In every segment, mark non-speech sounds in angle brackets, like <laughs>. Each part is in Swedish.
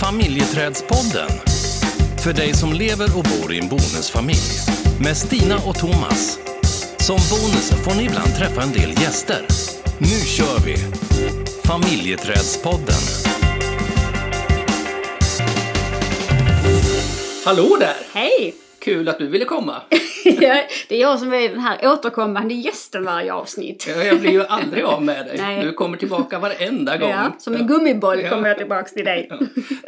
Familjeträdspodden. För dig som lever och bor i en bonusfamilj. Med Stina och Thomas. Som bonus får ni ibland träffa en del gäster. Nu kör vi! Familjeträdspodden. Hallå där! Hej! Kul att du ville komma. <laughs> det är jag som är den här återkommande gästen varje avsnitt. Ja, Jag blir ju aldrig av med dig. Nej. Du kommer tillbaka varenda gång. Ja, som en gummiboll Ja. kommer jag tillbaks till dig. Ja,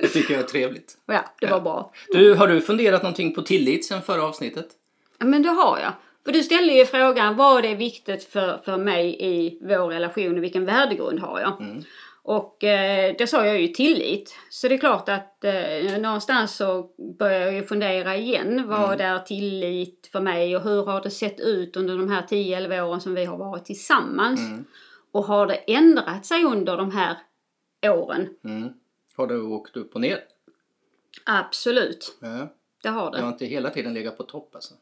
Det tycker jag är trevligt. <laughs> Ja, det var bra. Du, har du funderat någonting på tillit sen förra avsnittet? Ja, men det har jag. För du ställde ju frågan vad är viktigt för, för mig i vår relation och vilken värdegrund har jag? Mm. Och eh, det sa jag ju tillit. Så det är klart att eh, någonstans så börjar jag ju fundera igen. Vad är tillit för mig och hur har det sett ut under de här 10-11 åren som vi har varit tillsammans? Mm. Och har det ändrat sig under de här åren? Mm. Har du åkt upp och ner? Absolut, Ja. Det har det. Jag har inte hela tiden legat på topp alltså.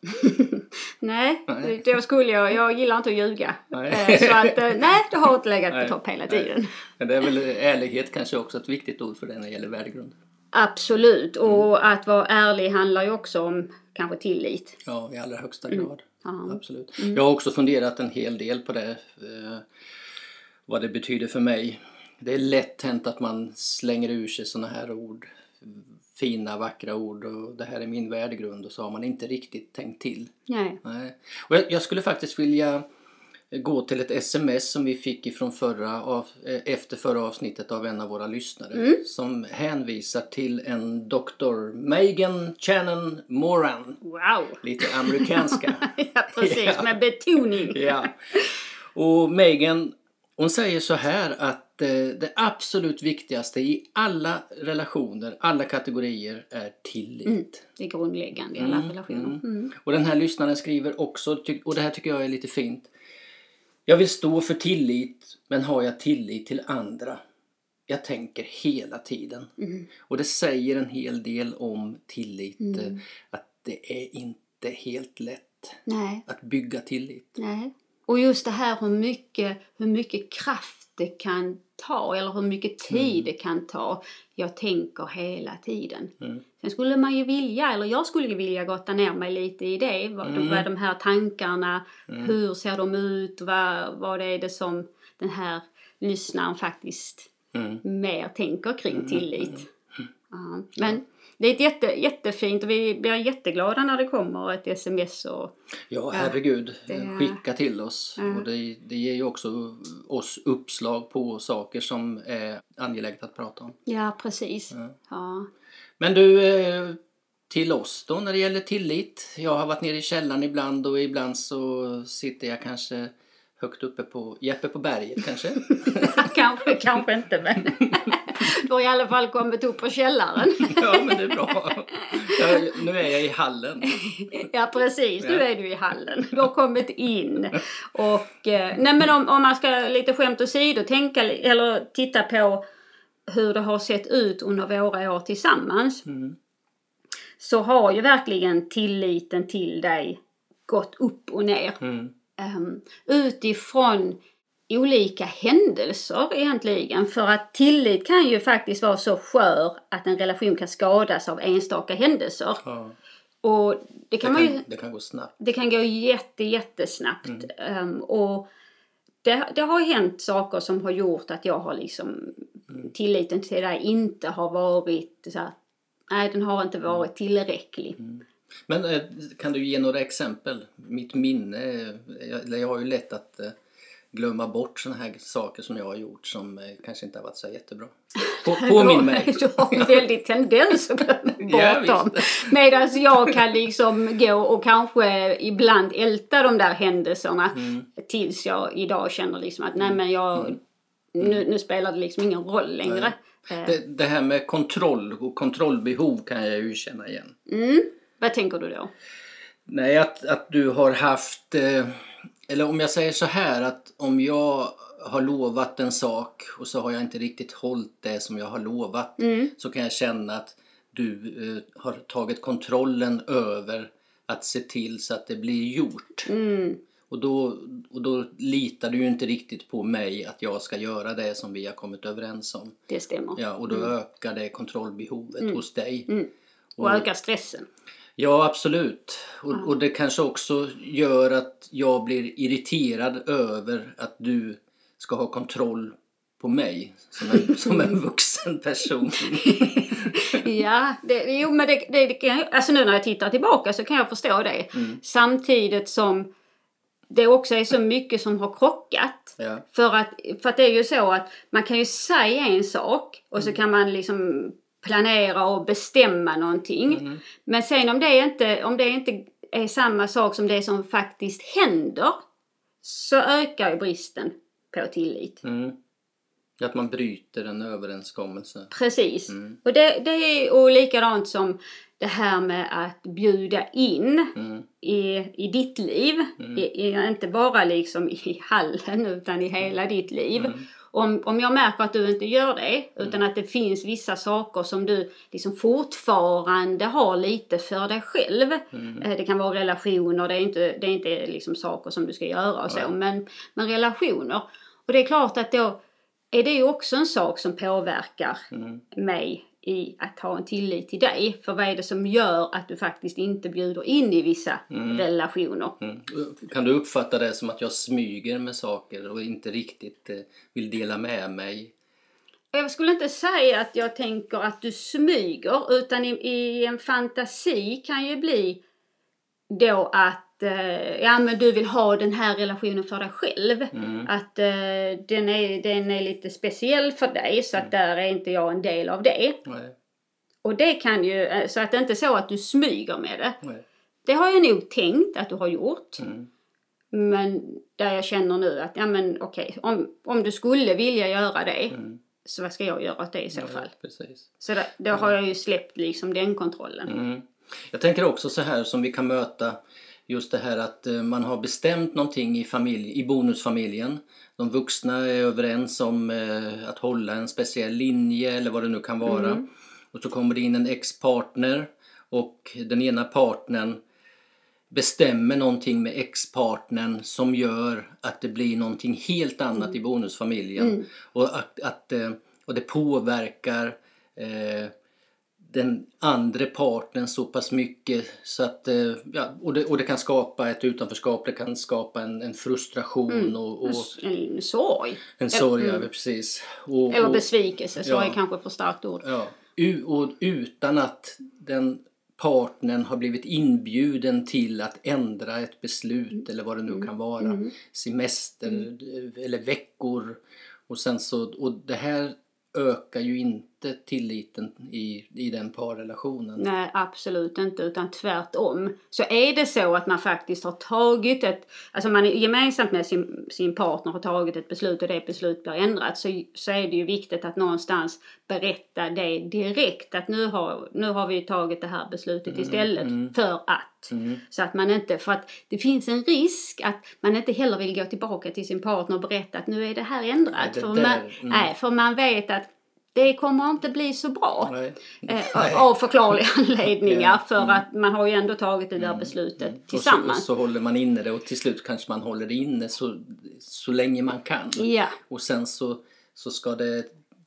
<laughs> Nej, Nej. då skulle jag, jag gillar inte att ljuga. Nej. Eh, Så att, eh, <laughs> nej, det har inte legat Nej. på topp hela tiden. Men det är väl ärlighet kanske också ett viktigt ord för det när det gäller värdegrund. Absolut, Mm. och att vara ärlig handlar ju också om kanske tillit. Ja, i allra högsta Mm. grad. Ja. Absolut. Jag har också funderat en hel del på det. Eh, vad det betyder för mig. Det är lätt hänt att man slänger ur sig såna här ord. Fina, vackra ord och det här är min värdegrund och så har man inte riktigt tänkt till. Nej. Nej. Och jag, jag skulle faktiskt vilja gå till ett sms som vi fick ifrån förra av, eh, efter förra avsnittet av en av våra lyssnare som hänvisar till en doktor Megan Channon Moran. Wow! Lite amerikanska. <laughs> ja, precis, Ja. med betoning. ja. Och Megan hon säger så här att eh, det absolut viktigaste i alla relationer, alla kategorier är tillit. Mm. Det är grundläggande i alla Mm, relationer. Mm. Och den här lyssnaren skriver också, och det här tycker jag är lite fint. Jag vill stå för tillit, men har jag tillit till andra? Jag tänker hela tiden. Mm. Och det säger en hel del om tillit. eh, Att det är inte helt lätt Nej, att bygga tillit. nej. Och just det här hur mycket, hur mycket kraft det kan ta eller hur mycket tid det kan ta. Jag tänker hela tiden. Mm. Sen skulle man ju vilja, eller jag skulle ju vilja gotta ner mig lite i det. Vad, Mm. vad de här tankarna, hur ser de ut, vad, vad är det som den här lyssnaren faktiskt Mm. mer tänker kring tillit. Ja. Men det är ett jätte, jättefint och vi blir jätteglada när det kommer ett sms och Ja, herregud. det- Skicka till oss. Och det, det ger ju också oss uppslag på saker som är angeläget att prata om. ja precis. Ja. Men du, eh, till oss då när det gäller tillit. Jag har varit nere i källaren ibland och ibland så sitter jag kanske högt uppe på Jeppe på berget kanske. <laughs> kanske, kanske inte men <laughs> du har i alla fall kommit upp på källaren. <laughs> ja, men det är bra. Jag, nu är jag i hallen. Ja precis, nu är du i hallen. Du har kommit in. Och, eh, nej men om, om man ska lite skämt åsido tänka eller titta på hur det har sett ut under våra år tillsammans. Mm. Så har ju verkligen tilliten till dig gått upp och ner. Mm. Ehm, utifrån olika händelser egentligen. För att tillit kan ju faktiskt vara så skör att en relation kan skadas av enstaka händelser. Ja, Och det det, kan ju kan, det kan gå snabbt. det kan gå jätte, jättesnabbt. Ehm, och det, det har hänt saker som har gjort att jag har liksom tilliten till dig inte har varit så här, nej den har inte varit tillräcklig. Men eh, kan du ge några exempel? Mitt minne, eh, jag, jag har ju lätt att eh, glömma bort såna här saker som jag har gjort som eh, kanske inte har varit så jättebra. <laughs> På, påminn mig! Du har ju väldigt tendens att glömma <laughs> bort dem. Medan jag kan liksom gå och kanske ibland älta de där händelserna Mm. tills jag idag känner liksom att nej men jag, nu, nu spelar det liksom ingen roll längre. Eh, Det, det här med kontroll och kontrollbehov kan jag ju känna igen. Mm. Vad tänker du då? Nej, att, att du har haft... Eh, eller om jag säger så här att om jag har lovat en sak och så har jag inte riktigt hållit det som jag har lovat Mm. så kan jag känna att du eh, har tagit kontrollen över att se till så att det blir gjort. Mm. Och då, och då litar du ju inte riktigt på mig att jag ska göra det som vi har kommit överens om. Det stämmer. Ja, och då ökar det kontrollbehovet hos dig. Mm. Och ökar stressen. Ja, absolut. Och, och det kanske också gör att jag blir irriterad över att du ska ha kontroll på mig som en, <laughs> som en vuxen person. <laughs> Ja, det, jo men det, det, det alltså nu när jag tittar tillbaka så kan jag förstå det. Mm. Samtidigt som det också är så mycket som har krockat. Ja. För att, för att det är ju så att man kan ju säga en sak och Mm. så kan man liksom planera och bestämma någonting. Mm. Men sen om det, inte, om det inte är samma sak som det som faktiskt händer så ökar ju bristen på tillit. Mm. Att man bryter en överenskommelse. Precis. Mm. Och, det, det är, och likadant som det här med att bjuda in Mm. i, i ditt liv. I, i, inte bara liksom i hallen utan i hela ditt liv. Mm. Om, om jag märker att du inte gör det utan att det finns vissa saker som du liksom fortfarande har lite för dig själv. Mm. Eh, Det kan vara relationer, det är inte, det är inte liksom saker som du ska göra och så. Nej. Men, men relationer. Och det är klart att då är det ju också en sak som påverkar Mm. mig i att ha en tillit till dig. För vad är det som gör att du faktiskt inte bjuder in i vissa relationer? Mm. Kan du uppfatta det som att jag smyger med saker och inte riktigt eh, vill dela med mig? Jag skulle inte säga att jag tänker att du smyger utan i, i en fantasi kan ju bli då att eh, ja, men du vill ha den här relationen för dig själv. Att eh, den, är, den är lite speciell för dig så att där är inte jag en del av det. Nej. Och det kan ju, eh, så att det inte är så att du smyger med det. Nej. Det har jag nog tänkt att du har gjort. Mm. Men där jag känner nu att, ja men okej, om, om du skulle vilja göra det, Mm. så vad ska jag göra åt det i så Ja, fall? precis. Så det, då har jag ju släppt liksom den kontrollen. Mm. Jag tänker också så här som vi kan möta just det här att eh, man har bestämt någonting i, familj, i bonusfamiljen. De vuxna är överens om eh, att hålla en speciell linje eller vad det nu kan vara. Och så kommer det in en ex-partner och den ena partnern bestämmer någonting med ex-partnern som gör att det blir någonting helt annat i bonusfamiljen. Och, att, att, eh, och det påverkar eh, den andra parten så pass mycket så att, eh, ja, och, det, och det kan skapa ett utanförskap, det kan skapa en, en frustration och, och En sorg. en sorg över precis. Och, Eller besvikelse, sorg Ja. är kanske för starkt ord. Ja, u- och utan att den partnern har blivit inbjuden till att ändra ett beslut eller vad det nu kan vara. Semester eller veckor. Och, sen så, och det här ökar ju inte tilliten i, i den parrelationen. Nej, absolut inte, utan tvärtom. Så är det så att man faktiskt har tagit ett, alltså man gemensamt med sin, sin partner har tagit ett beslut och det beslut blir ändrat så, så är det ju viktigt att någonstans berätta det direkt att nu har, nu har vi tagit det här beslutet istället för att. Så att man inte, för att det finns en risk att man inte heller vill gå tillbaka till sin partner och berätta att nu är det här ändrat. Det för, där, man, mm. nej, för man vet att det kommer inte bli så bra. Nej. Eh, av förklarliga <laughs> anledningar Ja, för att man har ju ändå tagit det där beslutet Och så, och tillsammans. så håller man inne det och till slut kanske man håller det inne så, så länge man kan. Ja, Och sen så, så ska det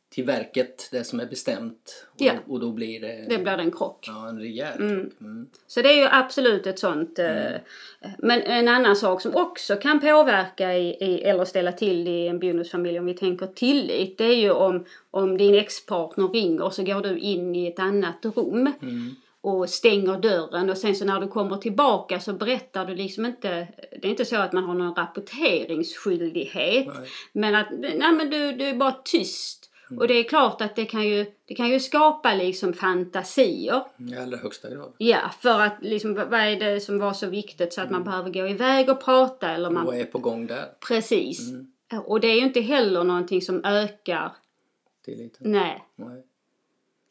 till verket, det som är bestämt. Och, Ja. och då blir det, det blir en krock. ja, en rejäl krock. Mm. Så det är ju absolut ett sånt. eh, Men en annan sak som också kan påverka i, i, eller ställa till i en bonusfamilj om vi tänker tillit. Det är ju om, om din expartner ringer så går du in i ett annat rum. och stänger dörren och sen så när du kommer tillbaka så berättar du liksom inte, det är inte så att man har någon rapporteringsskyldighet. Nej. Men att, nej men du, du är bara tyst. Och det är klart att det kan ju, det kan ju skapa liksom fantasier. I allra högsta grad. Ja, för att liksom, vad är det som var så viktigt så att man behöver gå iväg och prata eller man... Vad är på gång där? Precis. Och det är ju inte heller någonting som ökar, Tilliten? nej. Nej.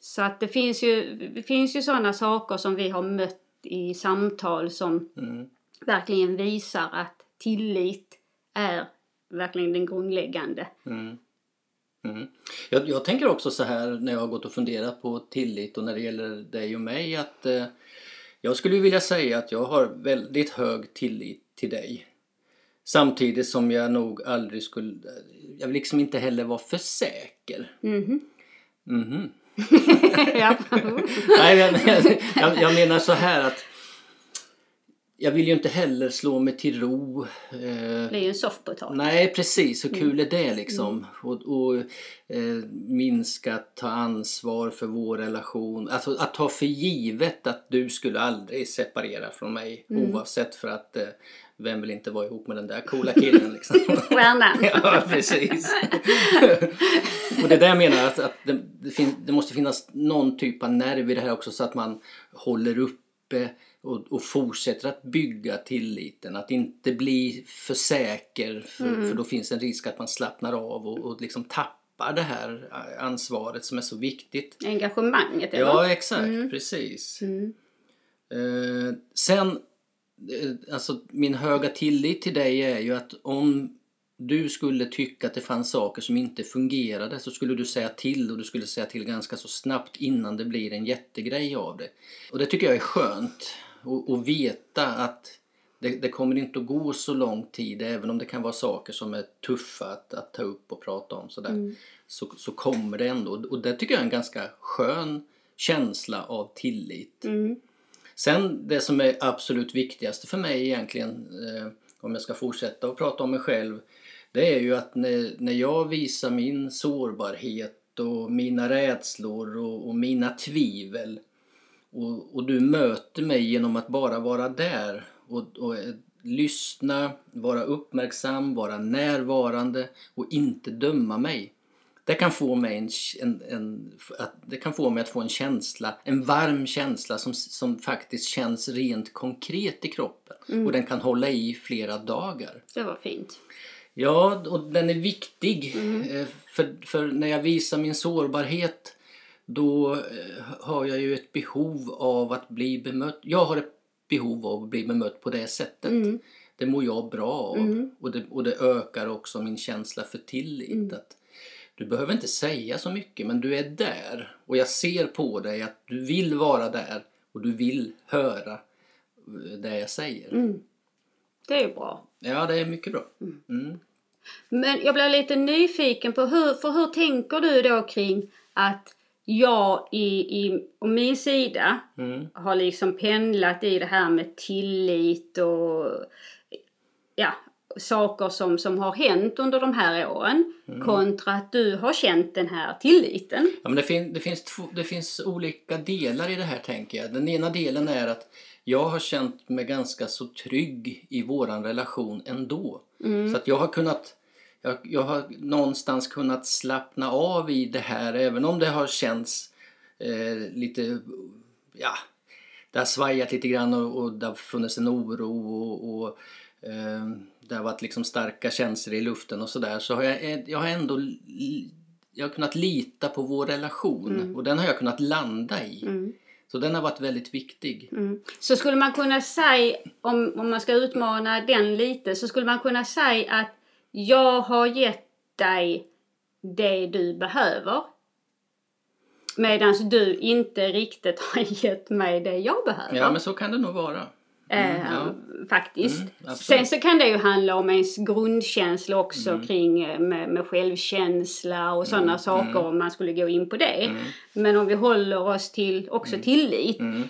Så att det finns ju, det finns ju sådana saker som vi har mött i samtal som Mm. verkligen visar att tillit är verkligen den grundläggande. Mm. Mm. Jag, jag tänker också så här när jag har gått och funderat på tillit och när det gäller dig och mig att eh, jag skulle vilja säga att jag har väldigt hög tillit till dig. Samtidigt som jag nog aldrig skulle... Jag vill liksom inte heller vara för säker. Mhm. Mhm. <laughs> ja. <laughs> Nej, jag, jag, jag menar så här att jag vill ju inte heller slå mig till ro. Eh, Det är ju en soffpotatis. nej, precis. Hur kul är det liksom? Och, och eh, minska ta ansvar för vår relation. Alltså att ta för givet att du skulle aldrig separera från mig oavsett för att eh, vem vill inte vara ihop med den där coola killen liksom. <laughs> Stjärnan. <laughs> Ja, precis. <laughs> och det är där jag menar att, att det, det, fin, det måste finnas någon typ av nerv i det här också så att man håller uppe och, och fortsätter att bygga tilliten. Att inte bli för säker för, för då finns en risk att man slappnar av och, och liksom tappar det här ansvaret som är så viktigt. Engagemanget, eller? Ja, exakt. Precis. Mm. Eh, sen, eh, alltså min höga tillit till dig är ju att om du skulle tycka att det fanns saker som inte fungerade så skulle du säga till och du skulle säga till ganska så snabbt innan det blir en jättegrej av det. Och det tycker jag är skönt. Och, och veta att det, det kommer inte att gå så lång tid även om det kan vara saker som är tuffa att, att ta upp och prata om sådär. Så, så kommer det ändå. Och det tycker jag är en ganska skön känsla av tillit. Mm. Sen det som är absolut viktigaste för mig egentligen, eh, om jag ska fortsätta att prata om mig själv, det är ju att när, när jag visar min sårbarhet och mina rädslor och, och mina tvivel och, och du möter mig genom att bara vara där och, och eh, lyssna, vara uppmärksam, vara närvarande och inte döma mig. Det kan få mig, en, en, en, att, det kan få mig att få en känsla, en varm känsla som, som faktiskt känns rent konkret i kroppen. Och den kan hålla i flera dagar. Det var fint. Ja, och den är viktig. Eh, För, för när jag visar min sårbarhet då eh, har jag ju ett behov av att bli bemött. Jag har ett behov av att bli bemött på det sättet. Mm. Det mår jag bra av. Och, det, och det ökar också min känsla för tillit. Att du behöver inte säga så mycket men du är där. Och jag ser på dig att du vill vara där och du vill höra eh, det jag säger. Mm. Det är bra. Ja, det är mycket bra. Mm. Men jag blir lite nyfiken på hur, för hur tänker du då kring att jag i, i och min sida Mm. har liksom pendlat i det här med tillit och ja, saker som, som har hänt under de här åren kontra att du har känt den här tilliten. Ja, men det, fin- det, finns två, det finns olika delar i det här tänker jag. Den ena delen är att jag har känt mig ganska så trygg i våran relation ändå. Så att jag har kunnat jag, jag har någonstans kunnat slappna av i det här även om det har känts eh, lite, ja, det har svajat lite grann och, och det har funnits en oro och, och eh, det har varit liksom starka känslor i luften och sådär så har jag, jag har ändå jag har kunnat lita på vår relation och den har jag kunnat landa i. Så den har varit väldigt viktig. Mm. Så skulle man kunna säga, om, om man ska utmana den lite, så skulle man kunna säga att jag har gett dig det du behöver. Medan du inte riktigt <laughs> har gett mig det jag behöver. Ja men så kan det nog vara. Eh, ja. Faktiskt. Mm. Sen så kan det ju handla om ens grundkänsla också kring eh, med, med självkänsla och sådana saker om man skulle gå in på det. Men om vi håller oss till också tillit Mm.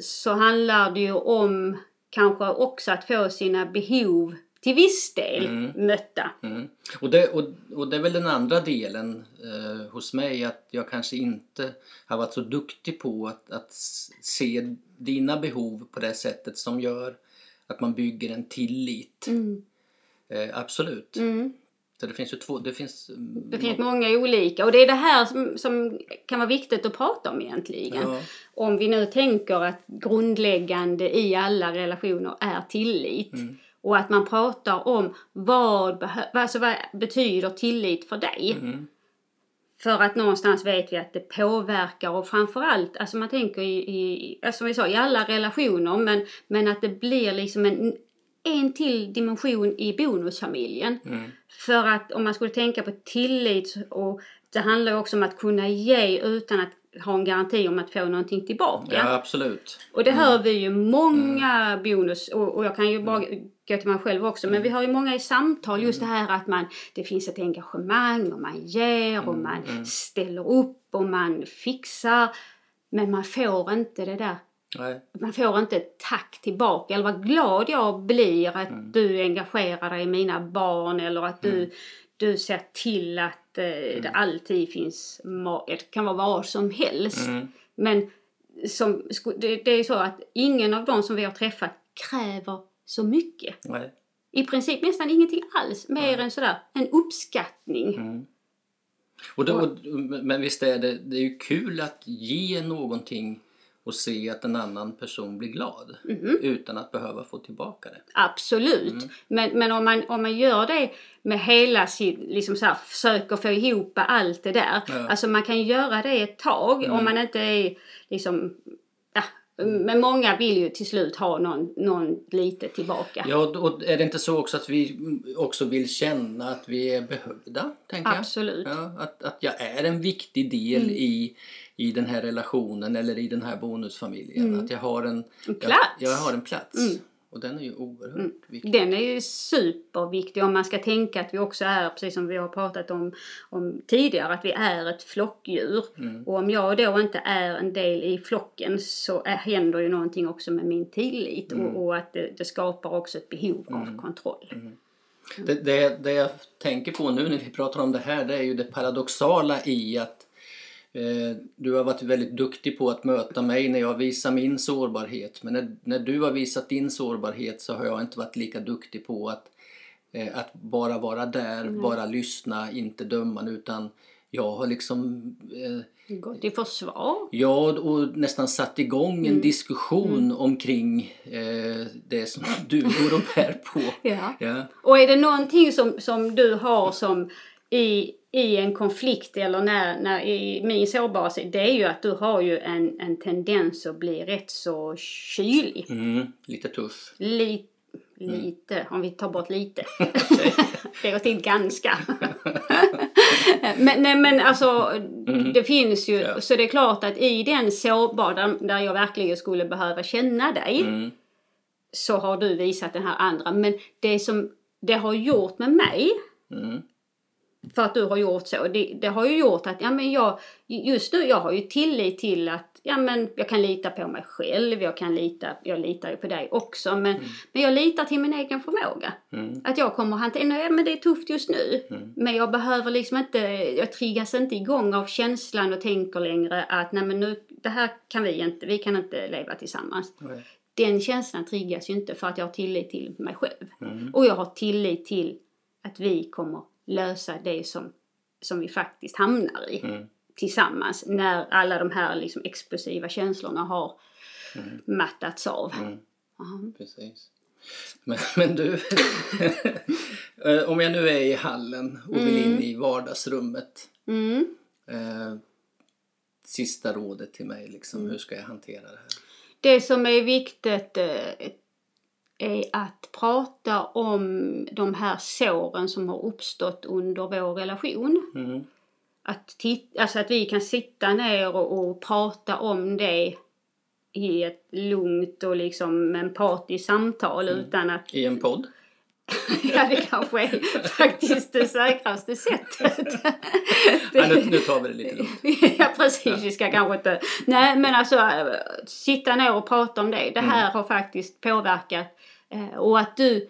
så handlar det ju om kanske också att få sina behov till viss del mötta. Mm. Och, det, och, och det är väl den andra delen eh, hos mig att jag kanske inte har varit så duktig på att, att se dina behov på det sättet som gör att man bygger en tillit. Eh, absolut. Mm. Så det finns ju två, det finns... mm, Det finns många olika och det är det här som, som kan vara viktigt att prata om egentligen. Ja. Om vi nu tänker att grundläggande i alla relationer är tillit. Och att man pratar om vad, alltså vad betyder tillit för dig. Mm. För att någonstans vet vi att det påverkar och framförallt, alltså man tänker i, i alltså som vi sa, i alla relationer men, men att det blir liksom en, en till dimension i bonusfamiljen. Mm. För att om man skulle tänka på tillit och det handlar ju också om att kunna ge utan att ha en garanti om att få någonting tillbaka. Ja, absolut. Och det hör vi ju många bonus, och, och jag kan ju bara gå till mig själv också, men vi hör ju många i samtal just det här att man, det finns ett engagemang och man ger och man ställer upp och man fixar. Men man får inte det där Nej. man får inte ett tack tillbaka. Eller vad glad jag blir att du engagerar dig i mina barn eller att du, du ser till att eh, det alltid finns mat. Det kan vara vad som helst. Men som, det, det är så att ingen av dem som vi har träffat kräver så mycket. Nej. I princip nästan ingenting alls. Mer än sådär en uppskattning. Och då, och, men visst är det, det är ju kul att ge någonting och se att en annan person blir glad Mhm. utan att behöva få tillbaka det. Absolut. Mm. Men, men om, man, om man gör det med hela sitt, liksom så här, försöker få ihop allt det där. Ja. Mm. Alltså man kan göra det ett tag om man inte är liksom, men många vill ju till slut ha någon, någon lite tillbaka. Ja, och är det inte så också att vi också vill känna att vi är behövda? Tänker jag? Absolut. Ja, att, att jag är en viktig del i, i den här relationen eller i den här bonusfamiljen. Att jag har en, En plats. Jag, jag har en plats. Och den är ju oerhört viktig. Den är ju superviktig om man ska tänka att vi också är, precis som vi har pratat om, om tidigare, att vi är ett flockdjur. Mm. Och om jag då inte är en del i flocken så är, händer ju någonting också med min tillit Mm. och, och att det, det skapar också ett behov av kontroll. Mm. Det, det, det jag tänker på nu när vi pratar om det här det är ju det paradoxala i att du har varit väldigt duktig på att möta mig när jag visar min sårbarhet. Men när, när du har visat din sårbarhet så har jag inte varit lika duktig på att, eh, att bara vara där, bara lyssna, inte döma utan jag har liksom eh, Gått i försvar. Ja, och nästan satt igång en diskussion omkring eh, det som du går och bär på. <laughs> Ja. Ja. Och är det någonting som, som du har som i, i en konflikt eller när, när i min sårbarhet, det är ju att du har ju en, en tendens att bli rätt så kylig. Mm, lite tuff. Li, lite, om vi tar bort lite. <laughs> <laughs> det går till ganska. <laughs> men, nej, men alltså, det finns ju, Ja. så det är klart att i den sårbar, där, där jag verkligen skulle behöva känna dig, Mm. så har du visat den här andra. Men det som det har gjort med mig, Mm. För att du har gjort så, det, det har ju gjort att ja, men jag, just nu jag har ju tillit till att ja, men jag kan lita på mig själv, jag kan lita, jag litar ju på dig också, men, men jag litar till min egen förmåga. Mm. Att jag kommer att hantera, nej men det är tufft just nu, men jag behöver liksom inte, jag triggas inte igång av känslan och tänker längre att nej men nu, det här kan vi inte, vi kan inte leva tillsammans Nej. den känslan triggas ju inte för att jag har tillit till mig själv. Mm. Och jag har tillit till att vi kommer lösa det som, som vi faktiskt hamnar i Mm. tillsammans när alla de här liksom explosiva känslorna har mattats av. Mm. Precis. Men, men du, <laughs> om jag nu är i hallen och vill in i vardagsrummet. Mm. Eh, sista rådet till mig, liksom, hur ska jag hantera det här? Det som är viktigt eh, är att prata om de här såren som har uppstått under vår relation. Mm. att, tit- alltså att vi kan sitta ner och, och prata om det i ett lugnt och liksom empatiskt samtal utan att, I en podd? <laughs> ja det kanske är faktiskt det säkraste sättet. <laughs> Ja, nu, nu tar vi det lite lugnt. <laughs> ja precis, vi ska kanske inte... Nej men alltså sitta ner och prata om det. Det här har faktiskt påverkat och att du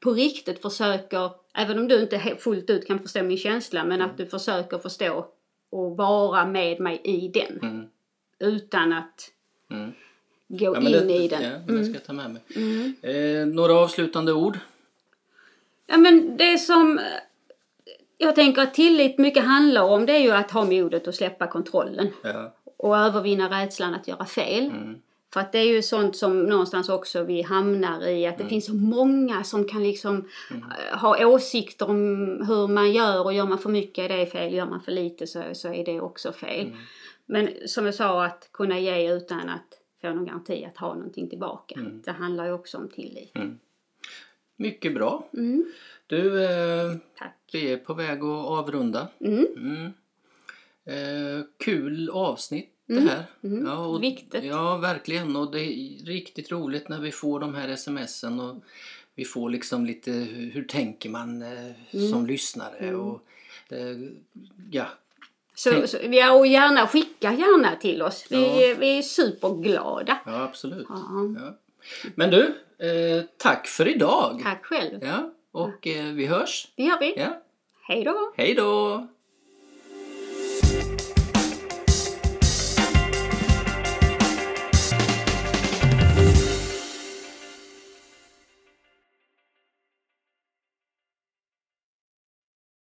på riktigt försöker, även om du inte fullt ut kan förstå min känsla, men att du försöker förstå och vara med mig i den. Mm. Utan att Mm. gå Ja, in det, i den. Ja, men det ska jag ta med mig. Mm. Eh, några avslutande ord? Ja men det som eh, jag tänker att tillit mycket handlar om det är ju att ha modet att släppa kontrollen. Ja. och övervinna rädslan att göra fel. Mm. För att det är ju sånt som någonstans också vi hamnar i, att det finns så många som kan liksom eh, ha åsikter om hur man gör och gör man för mycket är det fel, gör man för lite så, så är det också fel. Men som jag sa, att kunna ge utan att få någon garanti att ha någonting tillbaka. Det handlar ju också om tillit. Mycket bra. Mm. Du, eh, vi är på väg att avrunda. Mm. Mm. Eh, kul avsnitt Mm, det här. mm. Ja, och, Viktigt. Ja, verkligen. Och det är riktigt roligt när vi får de här smsen och vi får liksom lite hur, tänker man eh, Mm. som lyssnare och eh, ja. Så, så, ja, och gärna skicka gärna till oss. Vi, Ja. vi är superglada. ja, absolut. Ja, Ja. Men du, eh, tack för idag. tack själv. Ja, och eh, vi hörs. Det gör vi. Ja, Hej då. hej då!